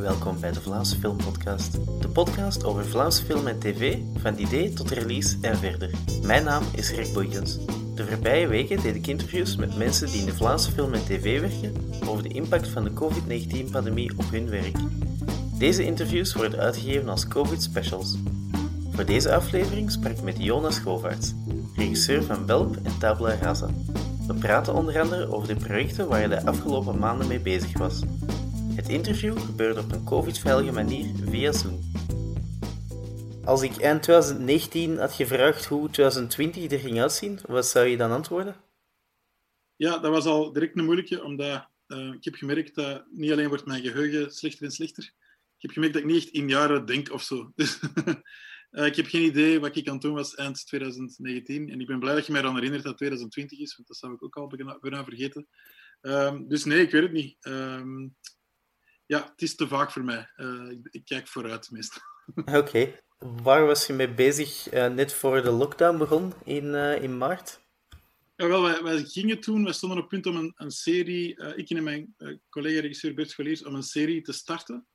Welkom bij de Vlaamse Film Podcast, de podcast over Vlaamse film en tv, van idee tot release en verder. Mijn naam is Rick Boykens. De voorbije weken deed ik interviews met mensen die in de Vlaamse film en tv werken over de impact van de COVID-19-pandemie op hun werk. Deze interviews worden uitgegeven als COVID specials. Voor deze aflevering sprak ik met Jonas Govaerts, regisseur van Belp en Tabula Rasa. We praten onder andere over de projecten waar hij de afgelopen maanden mee bezig was. Het interview gebeurde op een COVID-veilige manier via Zoom. Als ik eind 2019 had gevraagd hoe 2020 er ging uitzien, wat zou je dan antwoorden? Ja, dat was al direct een moeilijke, omdat uh, ik heb gemerkt dat niet alleen wordt mijn geheugen slechter en slechter, ik heb gemerkt dat ik niet echt in jaren denk of zo. Dus uh, ik heb geen idee wat ik aan het doen was eind 2019. En ik ben blij dat je mij dan herinnert dat 2020 is, want dat zou ik ook al bijna vergeten. Um, dus nee, ik weet het niet. Um, ja, het is te vaak voor mij. Uh, ik, ik, kijk vooruit meestal. Oké. Waar was je mee bezig uh, net voor de lockdown begon in, uh, in maart? Ja, wel, wij, wij, gingen toen, wij stonden op punt om een, een serie, ik en mijn collega-regisseur Bert Scholiers, om een serie te starten.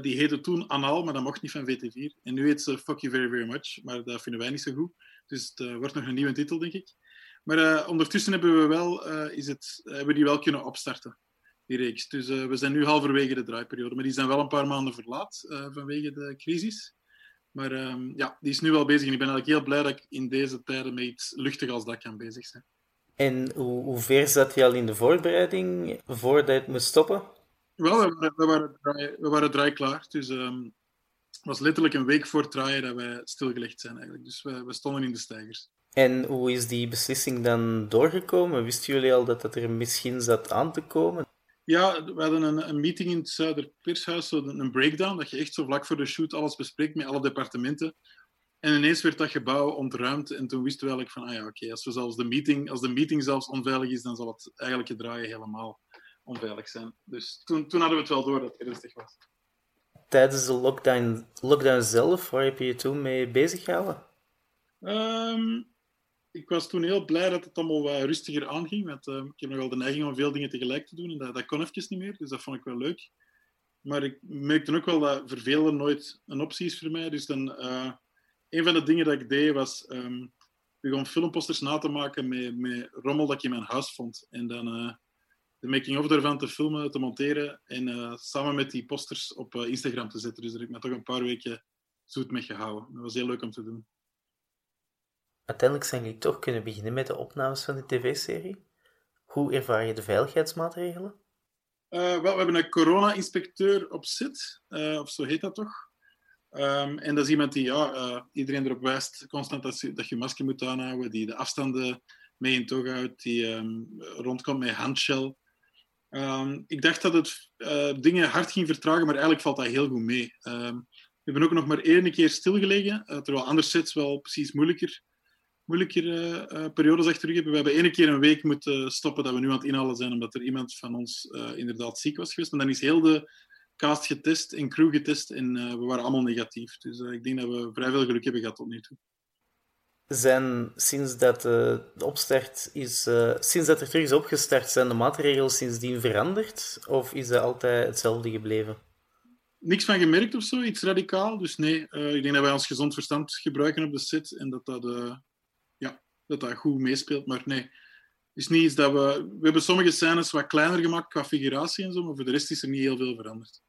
die heette toen Anaal, maar dat mocht niet van VT4. En nu heet ze Fuck You Very Very Much, maar dat vinden wij niet zo goed. Dus het wordt nog een nieuwe titel, denk ik. Maar ondertussen hebben we, wel, is het, hebben we die wel kunnen opstarten die reeks. Dus uh, we zijn nu halverwege de draaiperiode. Maar die zijn wel een paar maanden verlaat uh, vanwege de crisis. Maar um, ja, die is nu wel bezig. En ik ben eigenlijk heel blij dat ik in deze tijden met iets luchtig als dat kan bezig zijn. En hoe, hoe ver zat je al in de voorbereiding voordat het moest stoppen? Wel, we waren, we waren, draai, we waren draai klaar. Dus um, het was letterlijk een week voor het draaien dat wij stilgelegd zijn eigenlijk. Dus we, we stonden in de stijgers. En hoe is die beslissing dan doorgekomen? Wisten jullie al dat dat er misschien zat aan te komen? Ja, we hadden een, een meeting in het Zuiderpershuis, een breakdown, dat je echt zo vlak voor de shoot alles bespreekt met alle departementen. En ineens werd dat gebouw ontruimd en toen wisten we eigenlijk van, ah ja, oké, als, we zelfs de meeting, als de meeting zelfs onveilig is, dan zal het eigenlijk het draaien helemaal onveilig zijn. Dus toen, toen hadden we het wel door dat het ernstig was. Tijdens de lockdown, lockdown zelf, waar heb je je toen mee bezig gehouden? Um, ik was toen heel blij dat het allemaal wat rustiger aanging. Want uh, ik heb nogal de neiging om veel dingen tegelijk te doen. En dat, dat kon even niet meer. Dus dat vond ik wel leuk. Maar ik merkte ook wel dat vervelen nooit een optie is voor mij. Dus dan, uh, een van de dingen dat ik deed was um, gewoon filmposters na te maken met, met rommel dat ik in mijn huis vond. En dan uh, de making-of daarvan te filmen, te monteren. En samen met die posters op Instagram te zetten. Dus daar heb ik me toch een paar weken zoet mee gehouden. Dat was heel leuk om te doen uiteindelijk zijn jullie toch kunnen beginnen met de opnames van de tv-serie. Hoe ervaar je de veiligheidsmaatregelen? Uh, wel, we hebben een corona-inspecteur op zit, uh, of zo heet dat toch? Um, en dat is iemand die ja, uh, iedereen erop wijst constant dat je, dat masker moet aanhouden, die de afstanden mee in houdt, die um, rondkomt met handshell. Um, ik dacht dat het dingen hard ging vertragen, maar eigenlijk valt dat heel goed mee. we hebben ook nog maar één keer stilgelegen, terwijl anders sets wel precies moeilijker moeilijkere uh, periodes achter rug hebben. We hebben één keer een week moeten stoppen dat we nu aan het inhalen zijn, omdat er iemand van ons uh, inderdaad ziek was geweest. Maar dan is heel de cast getest en crew getest en uh, we waren allemaal negatief. Dus ik denk dat we vrij veel geluk hebben gehad tot nu toe. Zijn sinds dat de opstart is, sinds dat er terug is opgestart, zijn de maatregelen sindsdien veranderd? Of is dat altijd hetzelfde gebleven? niks van gemerkt of zo, iets radicaal. Dus nee, uh, ik denk dat wij ons gezond verstand gebruiken op de set en dat dat uh, dat dat goed meespeelt. Maar nee, is niet iets dat we... We hebben sommige scènes wat kleiner gemaakt qua figuratie en zo, maar voor de rest is er niet heel veel veranderd.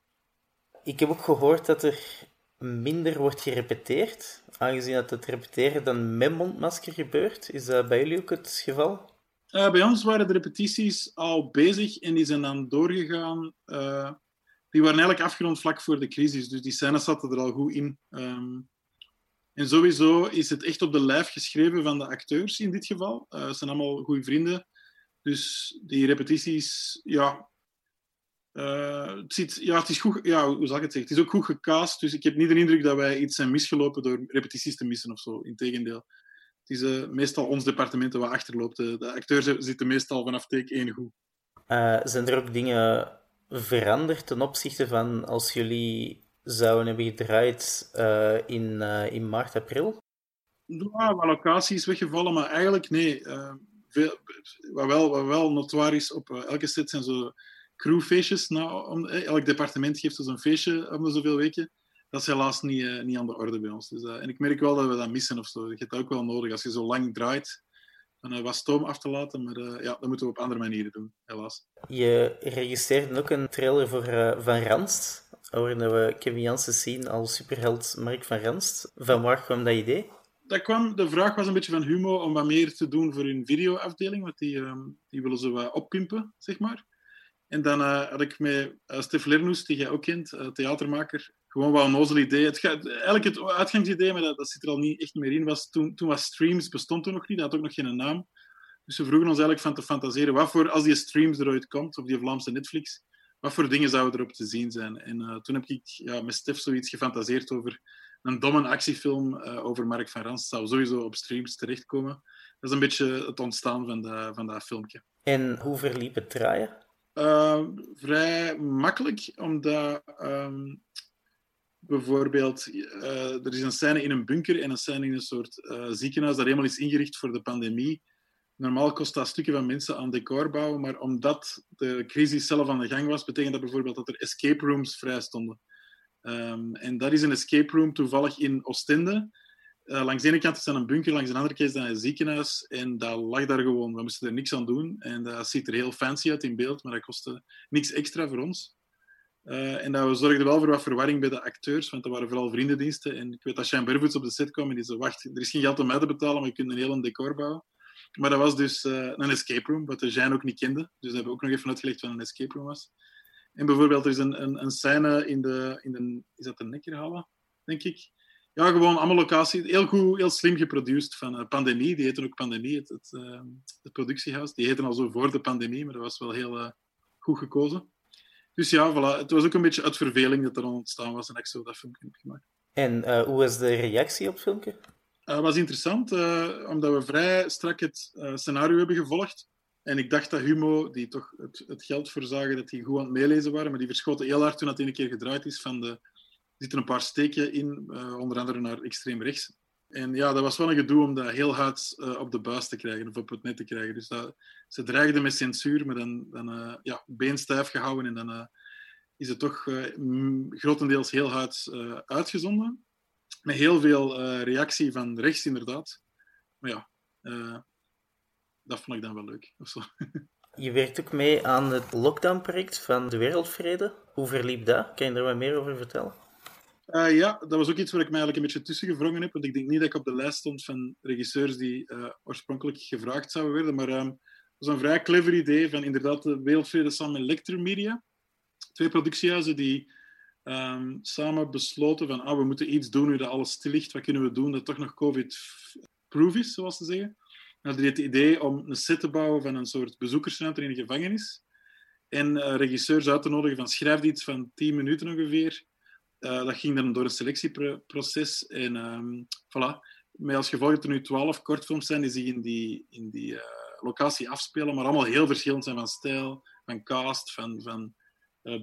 Ik heb ook gehoord dat er minder wordt gerepeteerd, aangezien dat het repeteren dan met mondmasker gebeurt. Is dat bij jullie ook het geval? Uh, bij ons waren de repetities al bezig en die zijn dan doorgegaan. Uh, die waren eigenlijk afgerond vlak voor de crisis, dus die scènes zaten er al goed in. Um, en sowieso is het echt op de lijf geschreven van de acteurs in dit geval. Uh, het zijn allemaal goede vrienden. Dus die repetities, ja, uh, het, ja, het is goed, ja, hoe zal ik het zeggen? Het is ook goed gecast, dus ik heb niet de indruk dat wij iets zijn misgelopen door repetities te missen of zo. Integendeel. Het is uh, meestal ons departement dat achterloopt. De, de acteurs zitten meestal vanaf take 1 goed. zijn er ook dingen veranderd ten opzichte van als jullie zouden hebben gedraaid uh, in, uh, in maart, april? Ja, wat locatie is weggevallen, maar eigenlijk nee. Uh, veel, wat, wel, wat wel notoire is op elke set zijn zo crewfeestjes. Nou, om, elk departement geeft dus een feestje om de zoveel weken. Dat is helaas niet, niet aan de orde bij ons. Dus, en ik merk wel dat we dat missen of zo. Je hebt dat ook wel nodig als je zo lang draait dan wat stoom af te laten. Maar ja, dat moeten we op andere manieren doen, helaas. Je registreerde ook een trailer voor Van Ranst, waarin we Kevin Jansen zien als superheld Mark van Ranst. Van waar kwam dat idee? Dat kwam, de vraag was een beetje van Humo om wat meer te doen voor hun videoafdeling, want die, um, die willen ze wat oppimpen, zeg maar. En dan uh, had ik met uh, Stef Lernoes, die jij ook kent, uh, theatermaker, gewoon wel een nozel idee. Het eigenlijk het uitgangsidee, maar dat, dat, zit er al niet echt meer in, was toen, toen was Streams bestond toen nog niet, dat had ook nog geen naam. Dus we vroegen ons eigenlijk van te fantaseren, wat voor, als die Streams eruit komt, op die Vlaamse Netflix, wat voor dingen zouden erop te zien zijn. En toen heb ik ja, met Stef zoiets gefantaseerd over een domme actiefilm uh, over Mark van Rans zou sowieso op streams terechtkomen. Dat is een beetje het ontstaan van, de, van dat filmpje. En hoe verliep het draaien? Uh, vrij makkelijk, omdat um, bijvoorbeeld er is een scène in een bunker en een scène in een soort ziekenhuis dat helemaal is ingericht voor de pandemie. Normaal kost dat stukken van mensen aan decor bouwen, maar omdat de crisis zelf aan de gang was, betekent dat bijvoorbeeld dat er escape rooms vrij stonden. Um, en dat is een escape room toevallig in Oostende. Uh, langs de ene kant is dat een bunker, langs de andere kant is dat een ziekenhuis. En dat lag daar gewoon. We moesten er niks aan doen. En dat ziet er heel fancy uit in beeld, maar dat kostte niks extra voor ons. Uh, en dat we wel voor wat verwarring bij de acteurs, want dat waren vooral vriendendiensten. En ik weet dat Shane Bervoets op de set kwam en die zei, wacht, er is geen geld om mij te betalen, maar je kunt een heel decor bouwen. Maar dat was dus uh, een escape room, wat de Jean ook niet kende. Dus dat hebben we ook nog even uitgelegd wat een escape room was. En bijvoorbeeld, er is een, een, een scène in de, in de... Is dat de Nekkerhalle, denk ik? Ja, gewoon allemaal locaties. Heel goed, heel slim geproduceerd van uh, Pandemie. Die heten ook Pandemie, het, het, uh, het, productiehuis. Die heten al zo voor de pandemie, maar dat was wel heel uh, goed gekozen. Dus ja, voilà. Het was ook een beetje uit verveling dat er ontstaan was en ik zo dat filmpje heb gemaakt. En hoe was de reactie op het filmpje? Het was interessant, omdat we vrij strak het scenario hebben gevolgd. En ik dacht dat Humo, die toch het, het geld voorzagen, dat die goed aan het meelezen waren, maar die verschoten heel hard toen dat een keer gedraaid is van de... Er zitten een paar steken in, onder andere naar extreem rechts. En ja, dat was wel een gedoe om dat heel hard op de buis te krijgen, of op het net te krijgen. Dus dat, ze dreigden met censuur, maar dan, dan uh, ja, beenstijf gehouden en dan is het toch grotendeels heel hard uitgezonden. Met heel veel reactie van rechts, inderdaad. Maar ja, dat vond ik dan wel leuk. Of zo. Je werkt ook mee aan het lockdown-project van de Wereldvrede. Hoe verliep dat? Kan je er wat meer over vertellen? Uh, ja, dat was ook iets waar ik mij eigenlijk een beetje tussen gevrongen heb. Want ik denk niet dat ik op de lijst stond van regisseurs die oorspronkelijk gevraagd zouden worden. Maar het was een vrij clever idee van inderdaad de Wereldvrede samen met Electromedia. Twee productiehuizen die um, samen besloten van ah, we moeten iets doen nu dat alles stil ligt. Wat kunnen we doen dat toch nog COVID-proof is, zoals ze zeggen hadden het idee om een set te bouwen van een soort bezoekersruimte in een gevangenis. En uh, regisseurs uit te nodigen van schrijf iets van 10 minuten ongeveer. Uh, dat ging dan door een selectieproces. En um, voilà. Met als gevolg dat er nu 12 kortfilms zijn die zich in die, in die uh, locatie afspelen, maar allemaal heel verschillend zijn van stijl, van cast, van, van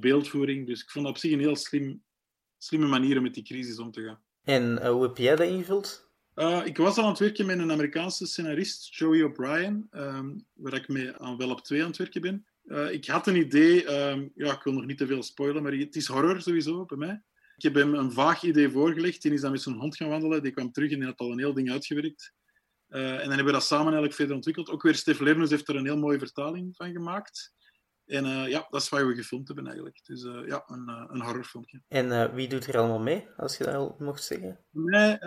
beeldvoering. Dus ik vond dat op zich een heel slim, slimme manier om met die crisis om te gaan. En hoe heb jij dat ingevuld? Uh, ik was al aan het werken met een Amerikaanse scenarist, Joey O'Brien, um, waar ik mee aan wel op twee aan het werken ben. Uh, ik had een idee, um, ja, ik wil nog niet te veel spoilen, maar het is horror sowieso bij mij. Ik heb hem een vaag idee voorgelegd. Die is dan met zijn hond gaan wandelen. Die kwam terug en had al een heel ding uitgewerkt. Uh, en dan hebben we dat samen eigenlijk verder ontwikkeld. Ook weer Stef Lernoes heeft er een heel mooie vertaling van gemaakt. En uh, ja, dat is wat we gefilmd hebben eigenlijk. Dus uh, ja, een, uh, een horrorfilmpje. En wie doet er allemaal mee, als je dat al mocht zeggen? Mij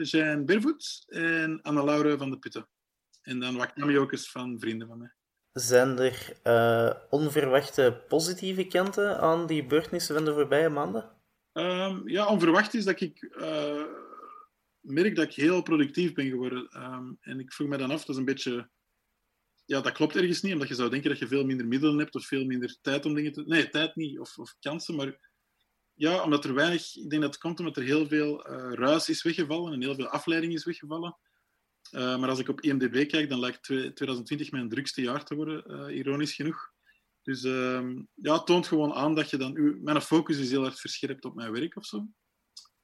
zijn Bervoet en Anne-Laure van de Putten. En dan wat cameo's van vrienden van mij. Zijn er onverwachte positieve kanten aan die gebeurtenissen van de voorbije maanden? Um, ja, onverwacht is dat ik merk dat ik heel productief ben geworden. Um, en ik vroeg me dan af, dat is een beetje ja, dat klopt ergens niet, omdat je zou denken dat je veel minder middelen hebt of veel minder tijd om dingen te... Nee, tijd niet, of, of kansen, maar ja, omdat er weinig... Ik denk dat het komt omdat er heel veel uh, ruis is weggevallen en heel veel afleiding is weggevallen. Uh, maar als ik op IMDb kijk, dan lijkt 2020 mijn drukste jaar te worden, uh, ironisch genoeg. Dus uh, ja, toont gewoon aan dat je dan... Mijn focus is heel erg verscherpt op mijn werk of zo.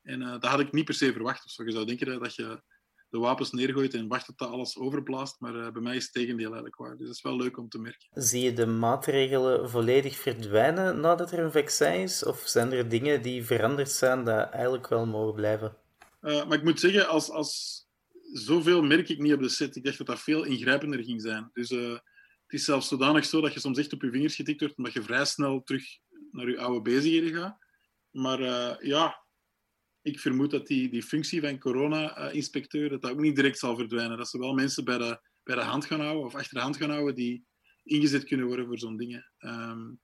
En dat had ik niet per se verwacht. Of zo. Je zou denken dat je de wapens neergooit en wacht tot alles overblaast. Maar uh, bij mij is het tegendeel eigenlijk waar. Dus dat is wel leuk om te merken. Zie je de maatregelen volledig verdwijnen nadat er een vaccin is? Of zijn er dingen die veranderd zijn dat eigenlijk wel mogen blijven? Uh, maar ik moet zeggen, als, als zoveel merk ik niet op de set. Ik dacht dat dat veel ingrijpender ging zijn. Dus uh, het is zelfs zodanig zo dat je soms echt op je vingers getikt wordt, omdat je vrij snel terug naar je oude bezigheden gaat. Maar ja, ik vermoed dat die, die functie van corona-inspecteur dat dat ook niet direct zal verdwijnen. Dat ze wel mensen bij de, bij de hand gaan houden of achter de hand gaan houden die ingezet kunnen worden voor zo'n dingen. Um,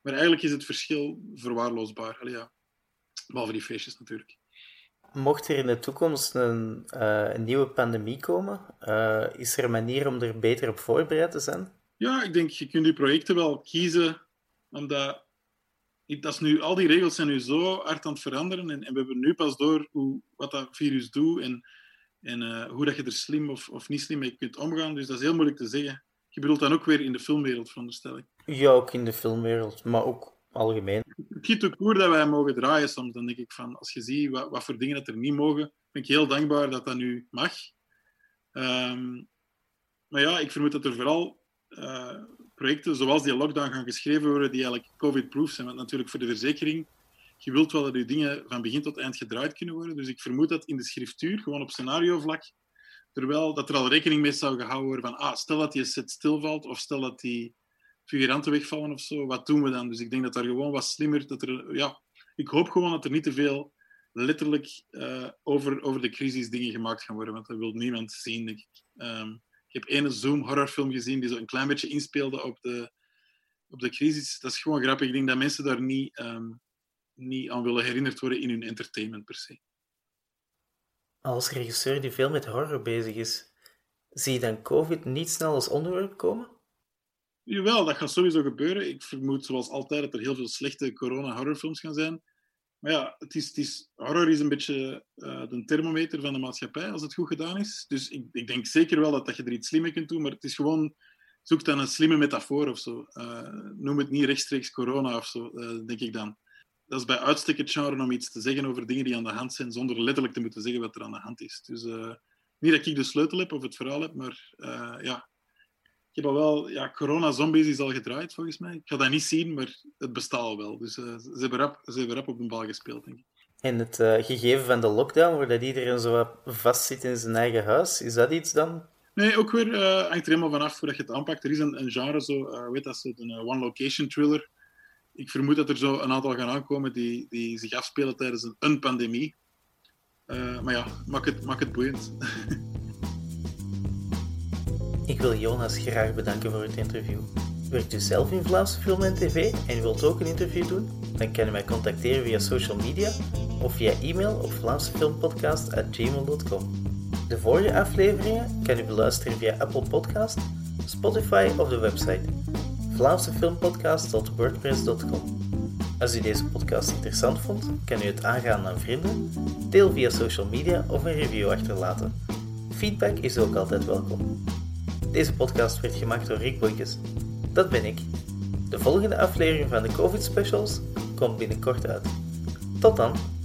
maar eigenlijk is het verschil verwaarloosbaar. Allee, ja. Behalve die feestjes natuurlijk. Mocht er in de toekomst een, uh, een nieuwe pandemie komen, uh, is er een manier om er beter op voorbereid te zijn? Ja, ik denk je kunt die projecten wel kiezen omdat dat is nu, al die regels zijn nu zo hard aan het veranderen en, en we hebben nu pas door hoe, wat dat virus doet en, en uh, hoe dat je er slim of, of niet slim mee kunt omgaan. Dus dat is heel moeilijk te zeggen. Je bedoelt dan ook weer in de filmwereld, veronderstel ik. Ja, ook in de filmwereld, maar ook algemeen. Het giet ook koer dat wij mogen draaien soms. Dan denk ik van, als je ziet wat, wat voor dingen dat er niet mogen, ben ik heel dankbaar dat dat nu mag. Um, maar ja, ik vermoed dat er vooral uh, projecten zoals die lockdown gaan geschreven worden die eigenlijk covid-proof zijn. Want natuurlijk voor de verzekering, je wilt wel dat je dingen van begin tot eind gedraaid kunnen worden. Dus ik vermoed dat in de schriftuur, gewoon op scenario-vlak, terwijl dat er al rekening mee zou gehouden worden van ah, stel dat die set stilvalt of stel dat die figuranten wegvallen of zo, wat doen we dan? Dus ik denk dat daar gewoon wat slimmer, dat er, ja, ik hoop gewoon dat er niet te veel letterlijk uh, over, over de crisis dingen gemaakt gaan worden, want dat wil niemand zien, denk ik. Ik heb één Zoom horrorfilm gezien die zo een klein beetje inspeelde op de, op de crisis. Dat is gewoon grappig. Ik denk dat mensen daar niet, um, niet aan willen herinnerd worden in hun entertainment per se. Als regisseur die veel met horror bezig is, zie je dan COVID niet snel als onderwerp komen? Jawel, dat gaat sowieso gebeuren. Ik vermoed zoals altijd dat er heel veel slechte corona-horrorfilms gaan zijn. Maar ja, het is, horror is een beetje uh, de thermometer van de maatschappij als het goed gedaan is. Dus ik, ik denk zeker wel dat, dat je er iets slim mee kunt doen, maar het is gewoon, zoek dan een slimme metafoor of zo. Uh, noem het niet rechtstreeks corona of zo, uh, denk ik dan. Dat is bij uitstek het genre om iets te zeggen over dingen die aan de hand zijn, zonder letterlijk te moeten zeggen wat er aan de hand is. Dus niet dat ik de sleutel heb of het verhaal heb, maar ja, heb al wel, ja, Corona Zombies is al gedraaid volgens mij. Ik ga dat niet zien, maar het bestaat al wel. Dus uh, ze, hebben rap, ze hebben rap op een bal gespeeld, denk ik. En het uh, gegeven van de lockdown, waar dat iedereen zo vast zit in zijn eigen huis, is dat iets dan? Nee, ook weer uh, hangt er helemaal vanaf hoe dat je het aanpakt. Er is een, een genre, zo, uh, weet dat, zo, een one-location thriller. Ik vermoed dat er zo een aantal gaan aankomen die, die zich afspelen tijdens een, een pandemie. maar ja, maak het, maak het boeiend. Ik wil Jonas graag bedanken voor het interview. Werkt u zelf in Vlaamse film en tv en wilt ook een interview doen? Dan kan u mij contacteren via social media of via e-mail op vlaamsefilmpodcast.gmail.com. De vorige afleveringen kan u beluisteren via Apple Podcast, Spotify of de website vlaamsefilmpodcast.wordpress.com. Als u deze podcast interessant vond, kan u het aangaan aan vrienden, deel via social media of een review achterlaten. Feedback is ook altijd welkom. Deze podcast werd gemaakt door Rick Boykes. Dat ben ik. De volgende aflevering van de COVID Specials komt binnenkort uit. Tot dan!